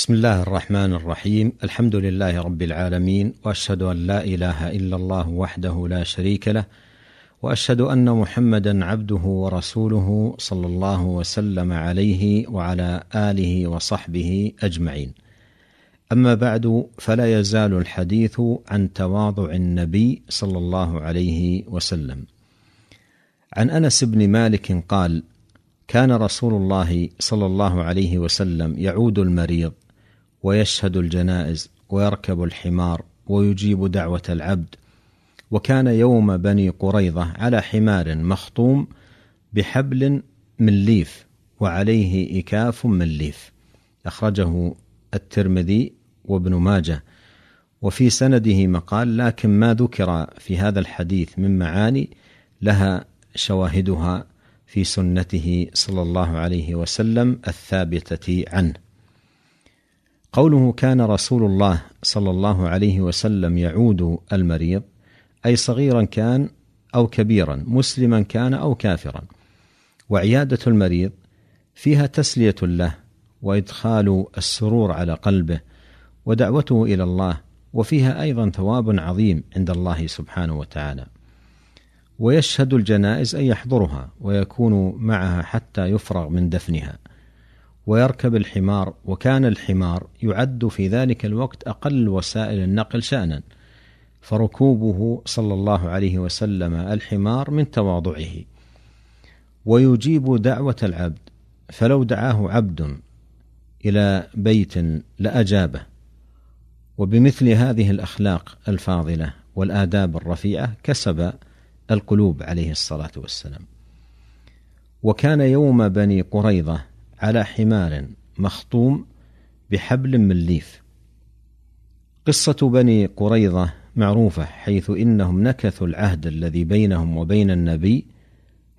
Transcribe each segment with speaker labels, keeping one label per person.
Speaker 1: بسم الله الرحمن الرحيم. الحمد لله رب العالمين وأشهد أن لا إله إلا الله وحده لا شريك له وأشهد أن محمدا عبده ورسوله صلى الله وسلم عليه وعلى آله وصحبه أجمعين. أما بعد فلا يزال الحديث عن تواضع النبي صلى الله عليه وسلم. عن أنس بن مالك قال كان رسول الله صلى الله عليه وسلم يعود المريض ويشهد الجنائز ويركب الحمار ويجيب دعوة العبد. وكان يوم بني قريظة على حمار مخطوم بحبل من ليف وعليه إكاف من ليف. أخرجه الترمذي وابن ماجه. وفي سنده مقال لكن ما ذكر في هذا الحديث من معاني لها شواهدها في سنته صلى الله عليه وسلم الثابتة عنه. قوله كان رسول الله صلى الله عليه وسلم يعود المريض أي صغيرا كان أو كبيرا مسلما كان أو كافرا. وعيادة المريض فيها تسلية له وإدخال السرور على قلبه ودعوته إلى الله وفيها أيضا ثواب عظيم عند الله سبحانه وتعالى. ويشهد الجنائز أن يحضرها ويكون معها حتى يفرغ من دفنها. ويركب الحمار وكان الحمار يعد في ذلك الوقت أقل وسائل النقل شأنا. فركوبه صلى الله عليه وسلم الحمار من تواضعه. ويجيب دعوة العبد فلو دعاه عبد إلى بيت لأجابه. وبمثل هذه الأخلاق الفاضلة والآداب الرفيعة كسب القلوب عليه الصلاة والسلام. وكان يوم بني قريظة على حمار مخطوم بحبل من ليف. قصة بني قريظة معروفة حيث إنهم نكثوا العهد الذي بينهم وبين النبي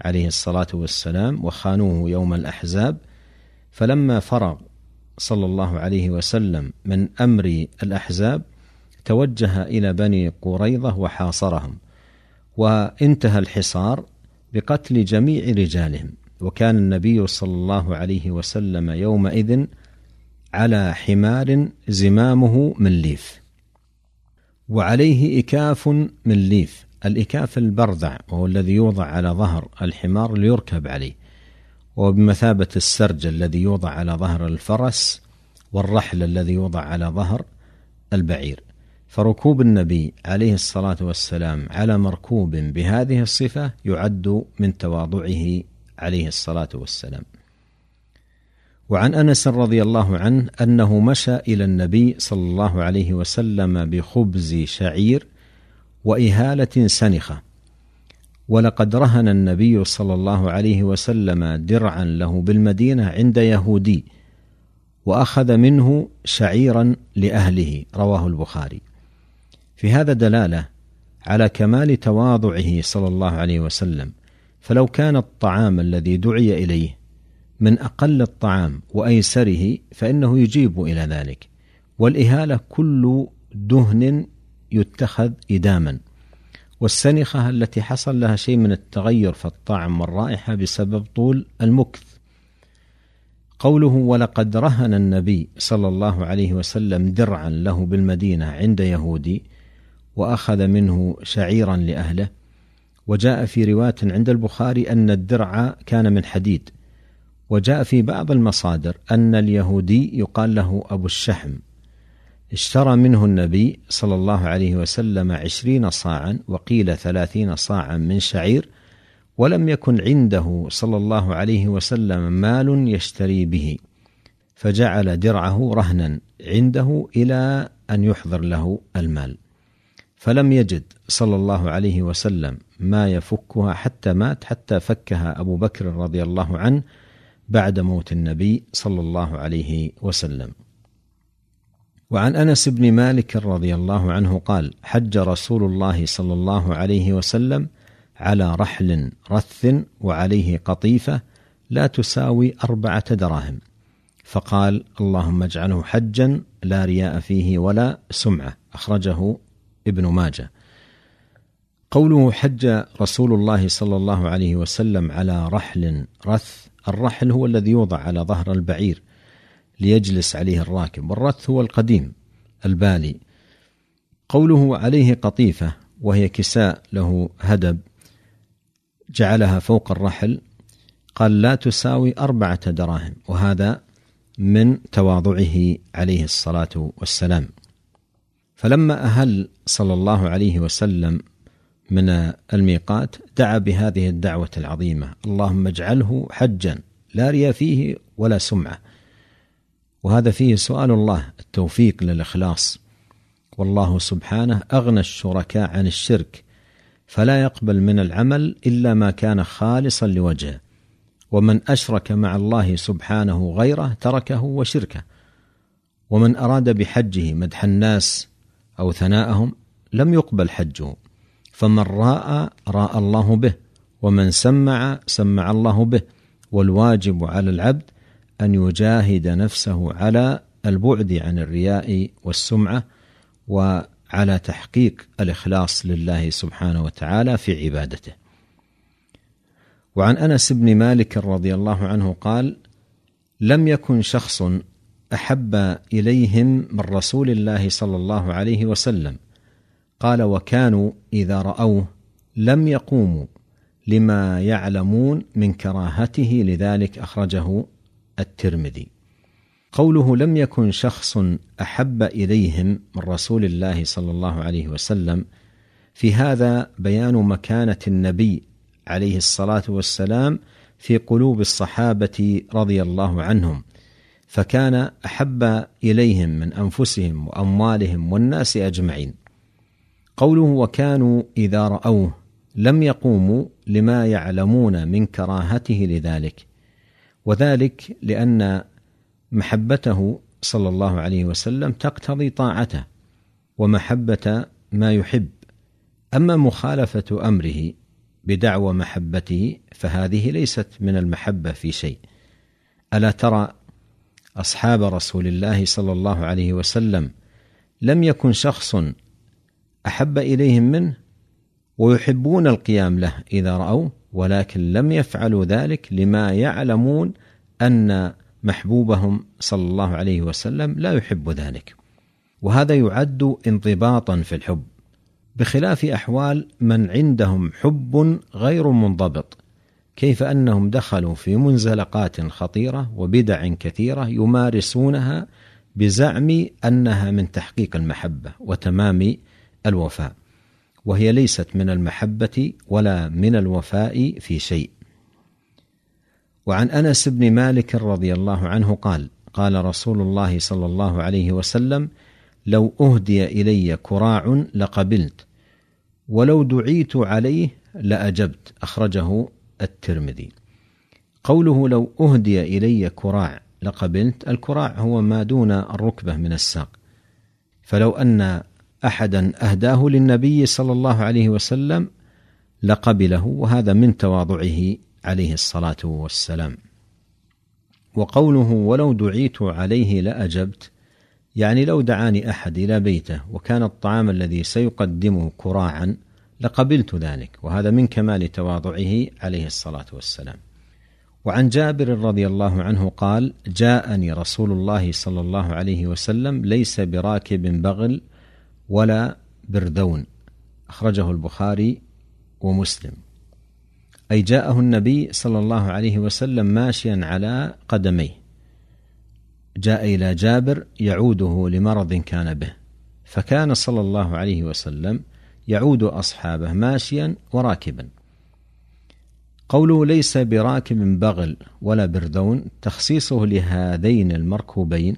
Speaker 1: عليه الصلاة والسلام وخانوه يوم الأحزاب. فلما فرغ صلى الله عليه وسلم من أمر الأحزاب توجه إلى بني قريظة وحاصرهم وانتهى الحصار بقتل جميع رجالهم. وكان النبي صلى الله عليه وسلم يومئذ على حمار زمامه من ليف. وعليه إكاف من ليف الإكاف البرذع وهو الذي يوضع على ظهر الحمار ليركب عليه. وبمثابة السرج الذي يوضع على ظهر الفرس والرحل الذي يوضع على ظهر البعير. فركوب النبي عليه الصلاة والسلام على مركوب بهذه الصفة يعد من تواضعه عليه الصلاة والسلام. وعن أنس رضي الله عنه أنه مشى إلى النبي صلى الله عليه وسلم بخبز شعير وإهالة سنخة ولقد رهن النبي صلى الله عليه وسلم درعا له بالمدينة عند يهودي وأخذ منه شعيرا لأهله رواه البخاري. في هذا دلالة على كمال تواضعه صلى الله عليه وسلم. فلو كان الطعام الذي دعي إليه من أقل الطعام وأيسره فإنه يجيب إلى ذلك والإهالة كل دهن يتخذ إداما. والسنخة التي حصل لها شيء من التغير في الطعم والرائحة بسبب طول المكث. قوله ولقد رهن النبي صلى الله عليه وسلم درعا له بالمدينة عند يهودي وأخذ منه شعيرا لأهله وجاء في رواية عند البخاري أن الدرع كان من حديد. وجاء في بعض المصادر أن اليهودي يقال له أبو الشحم. اشترى منه النبي صلى الله عليه وسلم عشرين صاعا وقيل ثلاثين صاعا من شعير ولم يكن عنده صلى الله عليه وسلم مال يشتري به. فجعل درعه رهنا عنده إلى أن يحضر له المال. فلم يجد صلى الله عليه وسلم ما يفكها حتى مات حتى فكها أبو بكر رضي الله عنه بعد موت النبي صلى الله عليه وسلم. وعن أنس بن مالك رضي الله عنه قال: حج رسول الله صلى الله عليه وسلم على رحل رث وعليه قطيفة لا تساوي أربعة دراهم. فقال: اللهم اجعله حجا لا رياء فيه ولا سمعة، أخرجه ابن ماجه قوله حج رسول الله صلى الله عليه وسلم على رحل رث الرحل هو الذي يوضع على ظهر البعير ليجلس عليه الراكب والرث هو القديم البالي. قوله عليه قطيفة وهي كساء له هدب جعلها فوق الرحل قال لا تساوي أربعة دراهم وهذا من تواضعه عليه الصلاة والسلام. فلما أهل صلى الله عليه وسلم من الميقات دعا بهذه الدعوة العظيمة. اللهم اجعله حجا لا ريا فيه ولا سمعة. وهذا فيه سؤال الله التوفيق للإخلاص. والله سبحانه أغنى الشركاء عن الشرك فلا يقبل من العمل إلا ما كان خالصا لوجهه. ومن أشرك مع الله سبحانه غيره تركه وشركه. ومن أراد بحجه مدح الناس أو ثناءهم لم يقبل حجه. فمن راى راى الله به ومن سمع سمع الله به والواجب على العبد أن يجاهد نفسه على البعد عن الرياء والسمعة وعلى تحقيق الإخلاص لله سبحانه وتعالى في عبادته. وعن أنس بن مالك رضي الله عنه قال: لم يكن شخص أحب إليهم من رسول الله صلى الله عليه وسلم قال وكانوا إذا رأوه لم يقوموا لما يعلمون من كراهته لذلك أخرجه الترمذي. قوله لم يكن شخص أحب إليهم من رسول الله صلى الله عليه وسلم في هذا بيان مكانة النبي عليه الصلاة والسلام في قلوب الصحابة رضي الله عنهم. فكان أحب إليهم من أنفسهم وأموالهم والناس أجمعين. قوله وكانوا إذا رأوه لم يقوموا لما يعلمون من كراهته لذلك وذلك لأن محبته صلى الله عليه وسلم تقتضي طاعته ومحبة ما يحب. أما مخالفة أمره بدعوى محبته فهذه ليست من المحبة في شيء. ألا ترى أصحاب رسول الله صلى الله عليه وسلم لم يكن شخص أحب إليهم منه ويحبون القيام له إذا راوا ولكن لم يفعلوا ذلك لما يعلمون أن محبوبهم صلى الله عليه وسلم لا يحب ذلك. وهذا يعد انضباطا في الحب. بخلاف أحوال من عندهم حب غير منضبط كيف أنهم دخلوا في منزلقات خطيرة وبدع كثيرة يمارسونها بزعم أنها من تحقيق المحبة وتمام الوفاء وهي ليست من المحبة ولا من الوفاء في شيء. وعن أنس بن مالك رضي الله عنه قال قال رسول الله صلى الله عليه وسلم لو أهدي إلي كراع لقبلت ولو دعيت عليه لأجبت أخرجه الترمذي. قوله لو أهدي إلي كراع لقبلت الكراع هو ما دون الركبة من الساق. فلو أن أحدا أهداه للنبي صلى الله عليه وسلم لقبله وهذا من تواضعه عليه الصلاة والسلام. وقوله ولو دعيت عليه لأجبت يعني لو دعاني أحد إلى بيته وكان الطعام الذي سيقدمه كراعا لقبلت ذلك وهذا من كمال تواضعه عليه الصلاة والسلام. وعن جابر رضي الله عنه قال جاءني رسول الله صلى الله عليه وسلم ليس براكب بغل ولا بردون. أخرجه البخاري ومسلم. أي جاءه النبي صلى الله عليه وسلم ماشيا على قدميه. جاء إلى جابر يعوده لمرض كان به. فكان صلى الله عليه وسلم يعود أصحابه ماشيا وراكبا. قوله ليس براكب بغل ولا بردون تخصيصه لهذين المركوبين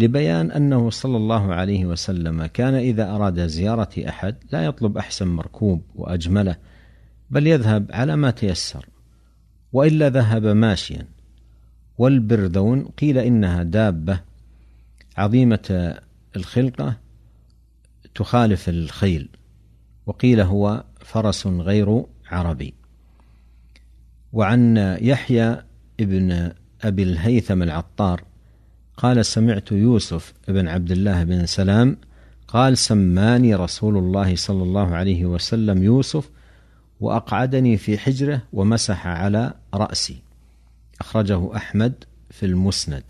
Speaker 1: لبيان أنه صلى الله عليه وسلم كان إذا أراد زيارة أحد لا يطلب أحسن مركوب وأجمله بل يذهب على ما تيسر وإلا ذهب ماشيا. والبرذون قيل إنها دابة عظيمة الخلقة تخالف الخيل وقيل هو فرس غير عربي. وعن يحيى ابن أبي الهيثم العطار قال سمعت يوسف بن عبد الله بن سلام قال سماني رسول الله صلى الله عليه وسلم يوسف وأقعدني في حجرة ومسح على رأسي. أخرجه أحمد في المسند.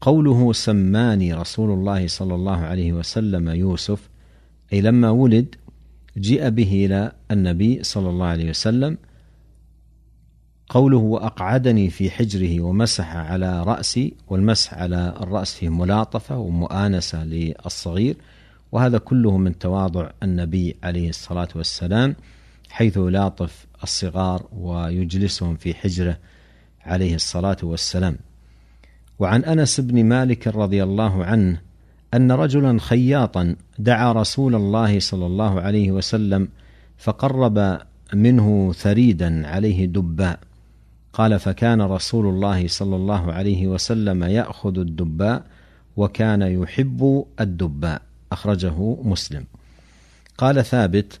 Speaker 1: قوله سماني رسول الله صلى الله عليه وسلم يوسف أي لما ولد جيء به إلى النبي صلى الله عليه وسلم قوله وأقعدني في حجره ومسح على رأسي والمسح على الرأس فيه ملاطفة ومؤانسة للصغير وهذا كله من تواضع النبي عليه الصلاة والسلام حيث يلاطف الصغار ويجلسهم في حجره عليه الصلاة والسلام. وعن أنس بن مالك رضي الله عنه أن رجلا خياطا دعا رسول الله صلى الله عليه وسلم فقرب منه ثريدا عليه دباء. قال فكان رسول الله صلى الله عليه وسلم يأخذ الدباء وكان يحب الدباء. أخرجه مسلم. قال ثابت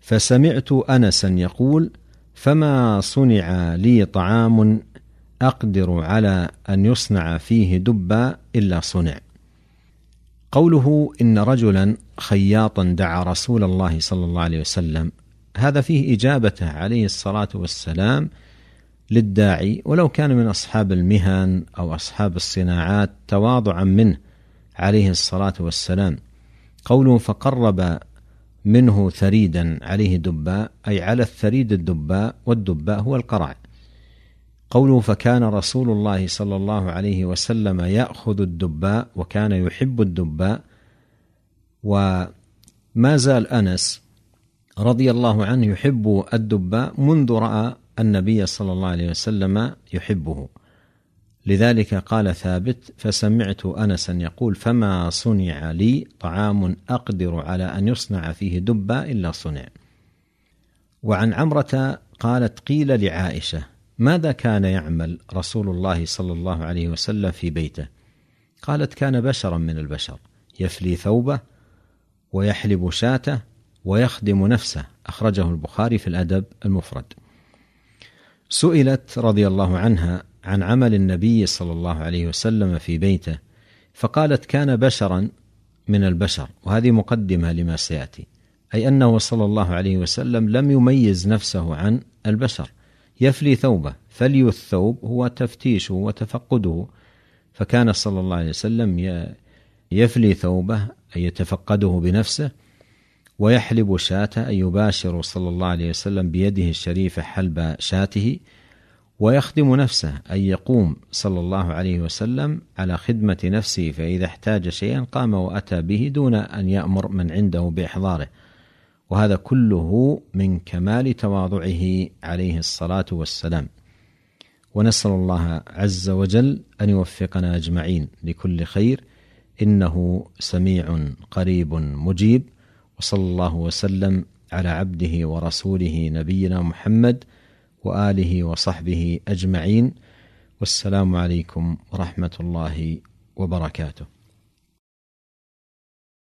Speaker 1: فسمعت انسا يقول فما صنع لي طعام أقدر على أن يصنع فيه دبا إلا صنع. قوله إن رجلا خياطا دعا رسول الله صلى الله عليه وسلم. هذا فيه اجابته عليه الصلاة والسلام للداعي ولو كان من أصحاب المهن أو أصحاب الصناعات تواضعا منه عليه الصلاة والسلام. قوله فقرب منه ثريدا عليه دباء أي على الثريد الدباء والدباء هو القرع قوله فكان رسول الله صلى الله عليه وسلم يأخذ الدباء وكان يحب الدباء وما زال أنس رضي الله عنه يحب الدباء منذ رأى النبي صلى الله عليه وسلم يحبه. لذلك قال ثابت فسمعت انسا يقول فما صنع لي طعام أقدر على أن يصنع فيه دبا إلا صنع وعن عمرة قالت قيل لعائشة ماذا كان يعمل رسول الله صلى الله عليه وسلم في بيته؟ قالت كان بشرا من البشر يفلي ثوبه ويحلب شاته ويخدم نفسه أخرجه البخاري في الأدب المفرد. سئلت رضي الله عنها عن عمل النبي صلى الله عليه وسلم في بيته فقالت كان بشرا من البشر وهذه مقدمة لما سيأتي أي أنه صلى الله عليه وسلم لم يميز نفسه عن البشر يفلي ثوبه فلي الثوب هو تفتيشه وتفقده فكان صلى الله عليه وسلم يفلي ثوبه أي يتفقده بنفسه ويحلب شاته أي يباشر صلى الله عليه وسلم بيده الشريفة حلب شاته ويخدم نفسه أي يقوم صلى الله عليه وسلم على خدمة نفسه فإذا احتاج شيئا قام وأتى به دون أن يأمر من عنده بإحضاره. وهذا كله من كمال تواضعه عليه الصلاة والسلام. ونسأل الله عز وجل أن يوفقنا أجمعين لكل خير إنه سميع قريب مجيب. وصلى الله وسلم على عبده ورسوله نبينا محمد وآله وصحبه أجمعين. والسلام عليكم ورحمة الله وبركاته.